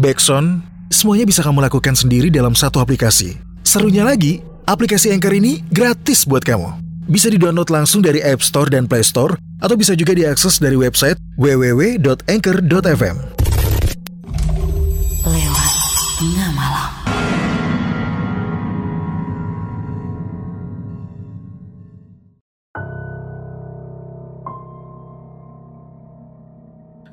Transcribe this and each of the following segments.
backsound, semuanya bisa kamu lakukan sendiri dalam satu aplikasi. Serunya lagi, aplikasi Anchor ini gratis buat kamu. Bisa di-download langsung dari App Store dan Play Store, atau bisa juga diakses dari website www.anchor.fm.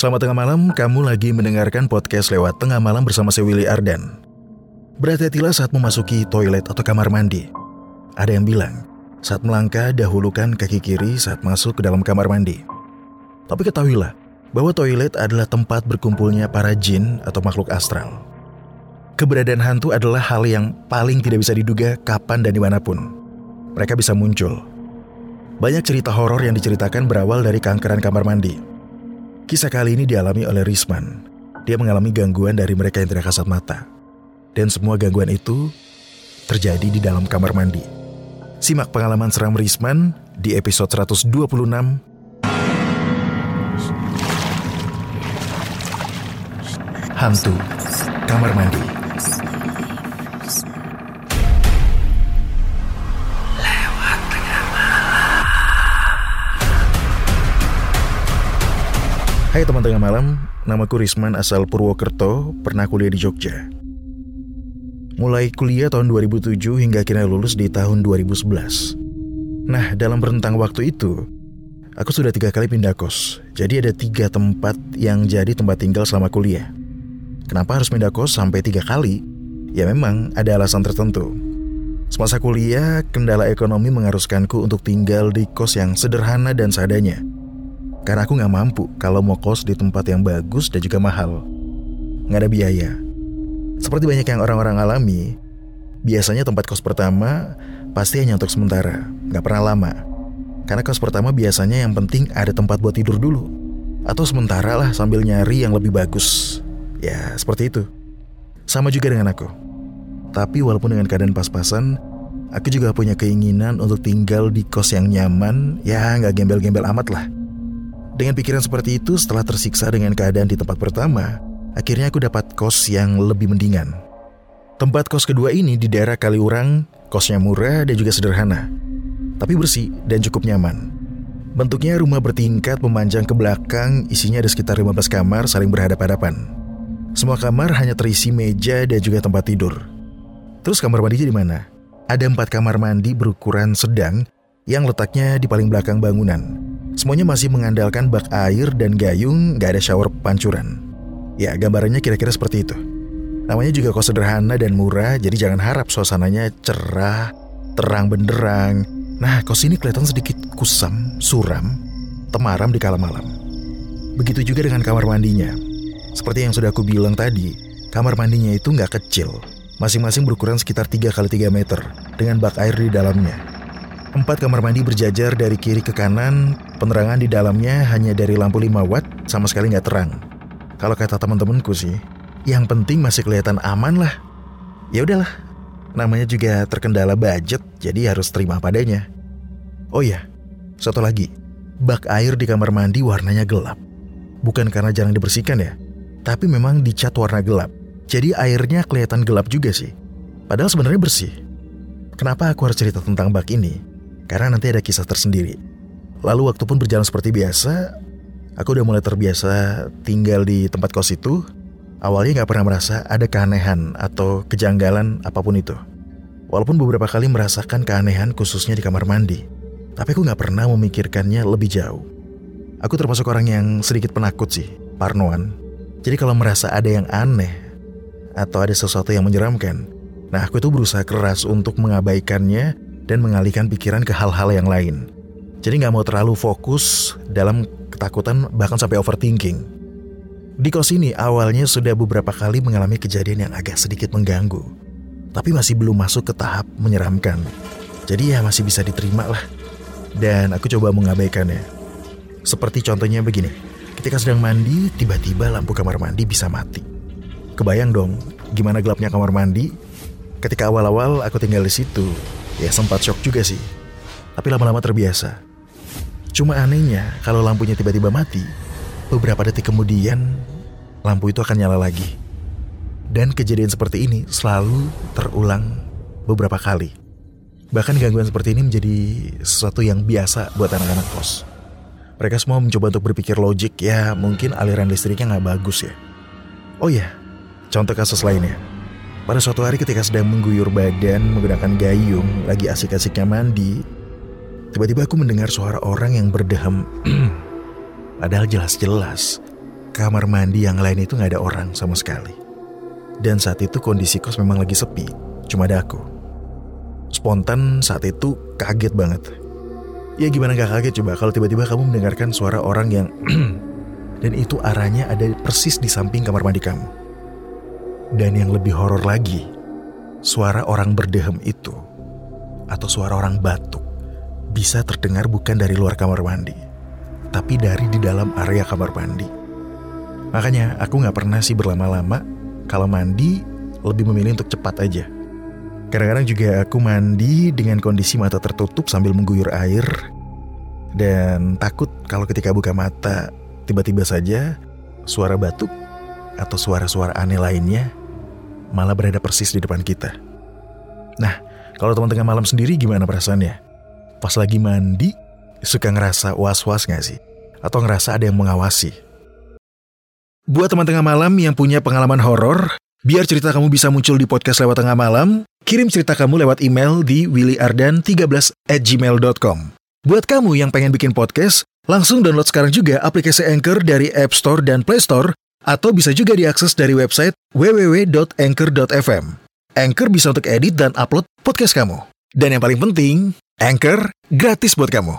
Selamat tengah malam, kamu lagi mendengarkan podcast lewat tengah malam bersama saya Willy Ardan. Berhati-hatilah saat memasuki toilet atau kamar mandi. Ada yang bilang, saat melangkah dahulukan kaki kiri saat masuk ke dalam kamar mandi. Tapi ketahuilah, bahwa toilet adalah tempat berkumpulnya para jin atau makhluk astral. Keberadaan hantu adalah hal yang paling tidak bisa diduga kapan dan di mana pun. Mereka bisa muncul. Banyak cerita horor yang diceritakan berawal dari kankeran kamar mandi. Kisah kali ini dialami oleh Risman. Dia mengalami gangguan dari mereka yang tidak kasat mata. Dan semua gangguan itu terjadi di dalam kamar mandi. Simak pengalaman seram Risman di episode 126 Hantu Kamar Mandi. Hai teman tengah malam, namaku Risman asal Purwokerto, pernah kuliah di Jogja. Mulai kuliah tahun 2007 hingga akhirnya lulus di tahun 2011. Nah, dalam rentang waktu itu, aku sudah tiga kali pindah kos. Jadi ada tiga tempat yang jadi tempat tinggal selama kuliah. Kenapa harus pindah kos sampai tiga kali? Ya memang ada alasan tertentu. Semasa kuliah, kendala ekonomi mengharuskanku untuk tinggal di kos yang sederhana dan seadanya. Karena aku nggak mampu kalau mau kos di tempat yang bagus dan juga mahal. Nggak ada biaya. Seperti banyak yang orang-orang alami, biasanya tempat kos pertama pasti hanya untuk sementara, nggak pernah lama. Karena kos pertama biasanya yang penting ada tempat buat tidur dulu. Atau sementara lah sambil nyari yang lebih bagus. Ya, seperti itu. Sama juga dengan aku. Tapi walaupun dengan keadaan pas-pasan, aku juga punya keinginan untuk tinggal di kos yang nyaman, ya nggak gembel-gembel amat lah. Dengan pikiran seperti itu, setelah tersiksa dengan keadaan di tempat pertama, akhirnya aku dapat kos yang lebih mendingan. Tempat kos kedua ini di daerah Kaliurang, kosnya murah dan juga sederhana. Tapi bersih dan cukup nyaman. Bentuknya rumah bertingkat memanjang ke belakang, isinya ada sekitar 15 kamar saling berhadap-hadapan. Semua kamar hanya terisi meja dan juga tempat tidur. Terus kamar mandi di mana? Ada empat kamar mandi berukuran sedang yang letaknya di paling belakang bangunan. Semuanya masih mengandalkan bak air dan gayung, gak ada shower pancuran. Ya, gambarannya kira-kira seperti itu. Namanya juga kos sederhana dan murah, jadi jangan harap suasananya cerah, terang benderang. Nah, kos ini kelihatan sedikit kusam, suram, temaram di kala malam. Begitu juga dengan kamar mandinya. Seperti yang sudah aku bilang tadi, kamar mandinya itu nggak kecil. Masing-masing berukuran sekitar 3 kali 3 meter, dengan bak air di dalamnya. Empat kamar mandi berjajar dari kiri ke kanan, penerangan di dalamnya hanya dari lampu 5 watt, sama sekali nggak terang. Kalau kata teman-temanku sih, yang penting masih kelihatan aman lah. Ya udahlah, namanya juga terkendala budget, jadi harus terima padanya. Oh iya, satu lagi, bak air di kamar mandi warnanya gelap. Bukan karena jarang dibersihkan ya, tapi memang dicat warna gelap. Jadi airnya kelihatan gelap juga sih. Padahal sebenarnya bersih. Kenapa aku harus cerita tentang bak ini? Karena nanti ada kisah tersendiri. Lalu waktu pun berjalan seperti biasa, aku udah mulai terbiasa tinggal di tempat kos itu. Awalnya gak pernah merasa ada keanehan atau kejanggalan apa pun itu. Walaupun beberapa kali merasakan keanehan khususnya di kamar mandi. Tapi aku gak pernah memikirkannya lebih jauh. Aku termasuk orang yang sedikit penakut sih, parnoan. Jadi kalau merasa ada yang aneh, atau ada sesuatu yang menyeramkan, nah aku itu berusaha keras untuk mengabaikannya dan mengalihkan pikiran ke hal-hal yang lain. Jadi nggak mau terlalu fokus dalam ketakutan bahkan sampai overthinking. Di kos ini awalnya sudah beberapa kali mengalami kejadian yang agak sedikit mengganggu. Tapi masih belum masuk ke tahap menyeramkan. Jadi ya masih bisa diterima lah. Dan aku coba mengabaikannya. Seperti contohnya begini. Ketika sedang mandi, tiba-tiba lampu kamar mandi bisa mati. Kebayang dong gimana gelapnya kamar mandi? Ketika awal-awal aku tinggal di situ, ya sempat shock juga sih. Tapi lama-lama terbiasa. Cuma anehnya, kalau lampunya tiba-tiba mati, beberapa detik kemudian lampu itu akan nyala lagi. Dan kejadian seperti ini selalu terulang beberapa kali. Bahkan gangguan seperti ini menjadi sesuatu yang biasa buat anak-anak kos. Mereka semua mencoba untuk berpikir logik, ya mungkin aliran listriknya nggak bagus ya. Oh iya, contoh kasus lainnya. Pada suatu hari ketika sedang mengguyur badan menggunakan gayung, lagi asik-asiknya mandi, tiba-tiba aku mendengar suara orang yang berdehem. Padahal jelas-jelas kamar mandi yang lain itu nggak ada orang sama sekali. Dan saat itu kondisi kos memang lagi sepi, cuma ada aku. Spontan saat itu kaget banget. Ya gimana gak kaget coba kalau tiba-tiba kamu mendengarkan suara orang yang dan itu arahnya ada persis di samping kamar mandi kamu. Dan yang lebih horor lagi, suara orang berdehem itu atau suara orang batuk bisa terdengar bukan dari luar kamar mandi tapi dari di dalam area kamar mandi. Makanya aku nggak pernah sih berlama-lama kalau mandi lebih memilih untuk cepat aja. Kadang-kadang juga aku mandi dengan kondisi mata tertutup sambil mengguyur air dan takut kalau ketika buka mata tiba-tiba saja suara batuk atau suara-suara aneh lainnya malah berada persis di depan kita. Nah, kalau teman tengah malam sendiri gimana perasaannya? Pas lagi mandi, Suka ngerasa was-was gak sih? Atau ngerasa ada yang mengawasi? Buat teman tengah malam yang punya pengalaman horor, biar cerita kamu bisa muncul di podcast lewat tengah malam, kirim cerita kamu lewat email di willyardan13 at gmail.com. Buat kamu yang pengen bikin podcast, langsung download sekarang juga aplikasi Anchor dari App Store dan Play Store, atau bisa juga diakses dari website www.anchor.fm. Anchor bisa untuk edit dan upload podcast kamu. Dan yang paling penting, Anchor gratis buat kamu.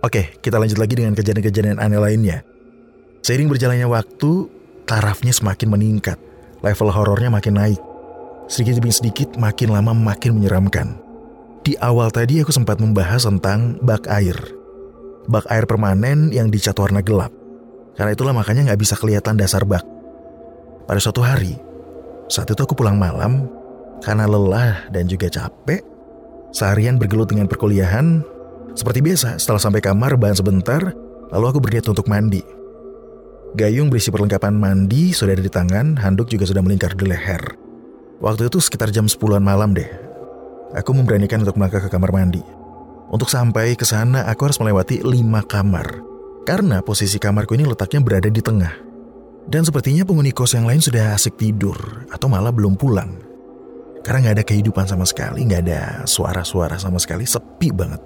Oke, kita lanjut lagi dengan kejadian-kejadian aneh lainnya. Seiring berjalannya waktu, tarafnya semakin meningkat. Level horornya makin naik. Sedikit demi sedikit, makin lama makin menyeramkan. Di awal tadi aku sempat membahas tentang bak air. Bak air permanen yang dicat warna gelap. Karena itulah makanya nggak bisa kelihatan dasar bak. Pada suatu hari, saat itu aku pulang malam, karena lelah dan juga capek, seharian bergelut dengan perkuliahan, seperti biasa, setelah sampai kamar bahan sebentar, lalu aku berniat untuk mandi. Gayung berisi perlengkapan mandi sudah ada di tangan, handuk juga sudah melingkar di leher. Waktu itu sekitar jam 10-an malam deh. Aku memberanikan untuk melangkah ke kamar mandi. Untuk sampai ke sana, aku harus melewati lima kamar. Karena posisi kamarku ini letaknya berada di tengah. Dan sepertinya penghuni kos yang lain sudah asik tidur, atau malah belum pulang. Karena nggak ada kehidupan sama sekali, nggak ada suara-suara sama sekali, sepi banget.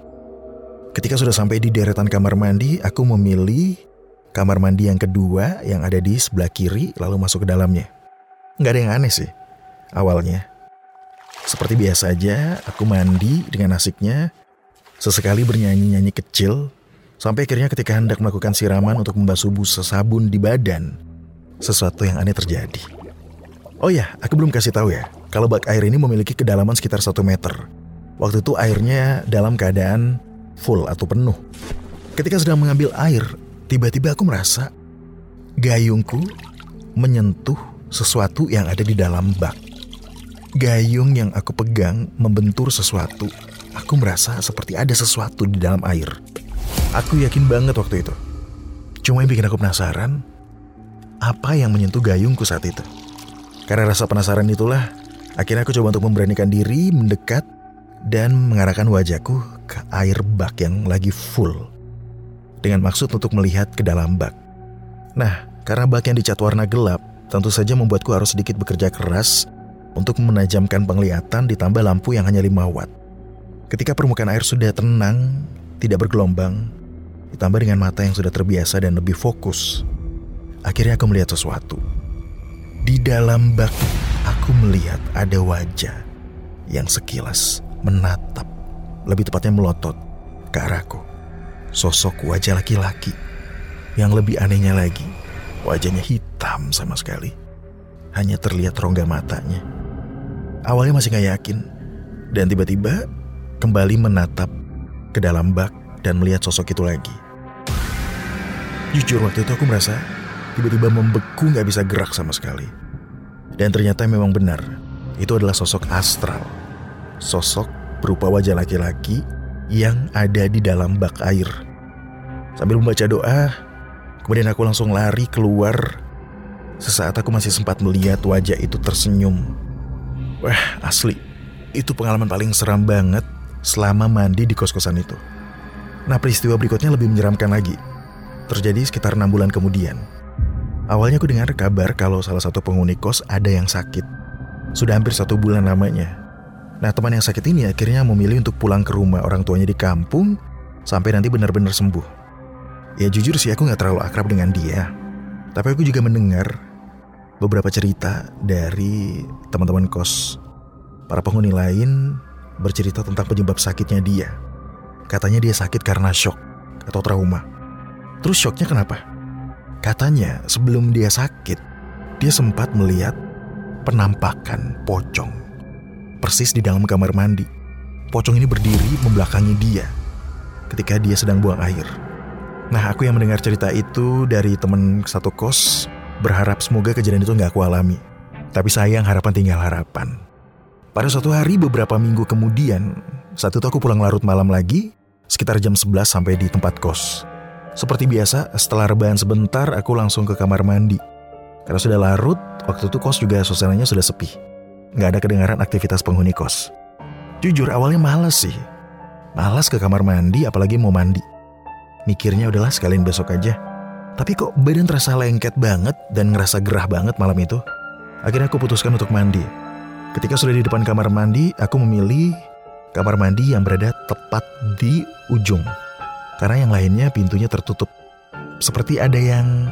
Ketika sudah sampai di deretan kamar mandi, aku memilih kamar mandi yang kedua yang ada di sebelah kiri lalu masuk ke dalamnya. Nggak ada yang aneh sih awalnya. Seperti biasa aja, aku mandi dengan asiknya, sesekali bernyanyi-nyanyi kecil, sampai akhirnya ketika hendak melakukan siraman untuk membasuh busa sabun di badan, sesuatu yang aneh terjadi. Oh ya, aku belum kasih tahu ya, kalau bak air ini memiliki kedalaman sekitar 1 meter. Waktu itu airnya dalam keadaan full atau penuh. Ketika sedang mengambil air, tiba-tiba aku merasa gayungku menyentuh sesuatu yang ada di dalam bak. Gayung yang aku pegang membentur sesuatu. Aku merasa seperti ada sesuatu di dalam air. Aku yakin banget waktu itu. Cuma yang bikin aku penasaran, apa yang menyentuh gayungku saat itu? Karena rasa penasaran itulah, akhirnya aku coba untuk memberanikan diri mendekat dan mengarahkan wajahku ke air bak yang lagi full. Dengan maksud untuk melihat ke dalam bak. Nah, karena bak yang dicat warna gelap, tentu saja membuatku harus sedikit bekerja keras untuk menajamkan penglihatan ditambah lampu yang hanya 5 watt. Ketika permukaan air sudah tenang, tidak bergelombang, ditambah dengan mata yang sudah terbiasa dan lebih fokus, akhirnya aku melihat sesuatu. Di dalam bak, aku melihat ada wajah yang sekilas menatap, lebih tepatnya melotot ke arahku. Sosok wajah laki-laki. Yang lebih anehnya lagi, wajahnya hitam sama sekali. Hanya terlihat rongga matanya. Awalnya masih gak yakin, dan tiba-tiba kembali menatap ke dalam bak dan melihat sosok itu lagi. Jujur waktu itu aku merasa tiba-tiba membeku gak bisa gerak sama sekali. Dan ternyata memang benar, itu adalah sosok astral. Sosok berupa wajah laki-laki yang ada di dalam bak air. Sambil membaca doa, kemudian aku langsung lari keluar. Sesaat aku masih sempat melihat wajah itu tersenyum. Wah, asli. Itu pengalaman paling seram banget selama mandi di kos-kosan itu. Nah, peristiwa berikutnya lebih menyeramkan lagi. Terjadi sekitar enam bulan kemudian. Awalnya aku dengar kabar kalau salah satu penghuni kos ada yang sakit. Sudah hampir satu bulan lamanya. Nah teman yang sakit ini akhirnya memilih untuk pulang ke rumah orang tuanya di kampung sampai nanti benar-benar sembuh. Ya jujur sih aku gak terlalu akrab dengan dia. Tapi aku juga mendengar beberapa cerita dari teman-teman kos. Para penghuni lain bercerita tentang penyebab sakitnya dia. Katanya dia sakit karena shock atau trauma. Terus shocknya kenapa? Katanya sebelum dia sakit, dia sempat melihat penampakan pocong persis di dalam kamar mandi. Pocong ini berdiri membelakangi dia ketika dia sedang buang air. Nah, aku yang mendengar cerita itu dari teman satu kos, berharap semoga kejadian itu nggak aku alami. Tapi sayang harapan tinggal harapan. Pada suatu hari beberapa minggu kemudian, saat itu aku pulang larut malam lagi, sekitar jam 11 sampai di tempat kos. Seperti biasa, setelah rebahan sebentar, aku langsung ke kamar mandi. Karena sudah larut, waktu itu kos juga suasananya sudah sepi nggak ada kedengaran aktivitas penghuni kos. Jujur awalnya males sih. Males ke kamar mandi apalagi mau mandi. Mikirnya udahlah sekalian besok aja. Tapi kok badan terasa lengket banget dan ngerasa gerah banget malam itu. Akhirnya aku putuskan untuk mandi. Ketika sudah di depan kamar mandi, aku memilih kamar mandi yang berada tepat di ujung. Karena yang lainnya pintunya tertutup. Seperti ada yang...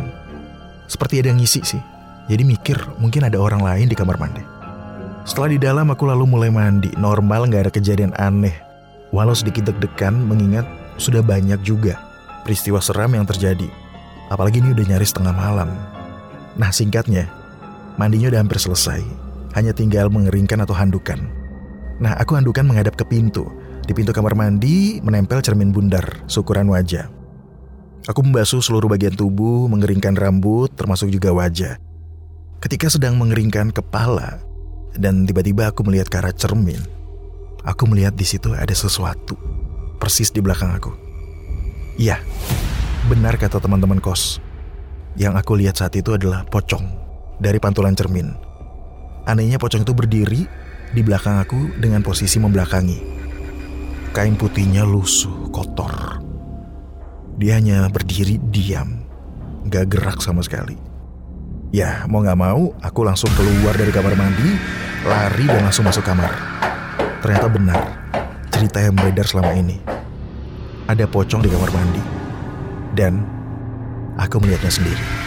Seperti ada yang ngisi sih. Jadi mikir mungkin ada orang lain di kamar mandi. Setelah di dalam aku lalu mulai mandi, normal nggak ada kejadian aneh. Walau sedikit deg-degan mengingat sudah banyak juga peristiwa seram yang terjadi. Apalagi ini udah nyaris tengah malam. Nah singkatnya, mandinya udah hampir selesai. Hanya tinggal mengeringkan atau handukan. Nah aku handukan menghadap ke pintu. Di pintu kamar mandi menempel cermin bundar, syukuran wajah. Aku membasuh seluruh bagian tubuh, mengeringkan rambut, termasuk juga wajah. Ketika sedang mengeringkan kepala, dan tiba-tiba aku melihat ke arah cermin. Aku melihat di situ ada sesuatu persis di belakang aku. Iya, benar kata teman-teman kos. Yang aku lihat saat itu adalah pocong dari pantulan cermin. Anehnya pocong itu berdiri di belakang aku dengan posisi membelakangi. Kain putihnya lusuh, kotor. Dia hanya berdiri diam, gak gerak sama sekali. Ya, mau gak mau, aku langsung keluar dari kamar mandi, lari dan langsung masuk kamar. Ternyata benar, cerita yang beredar selama ini. Ada pocong di kamar mandi. Dan aku melihatnya sendiri.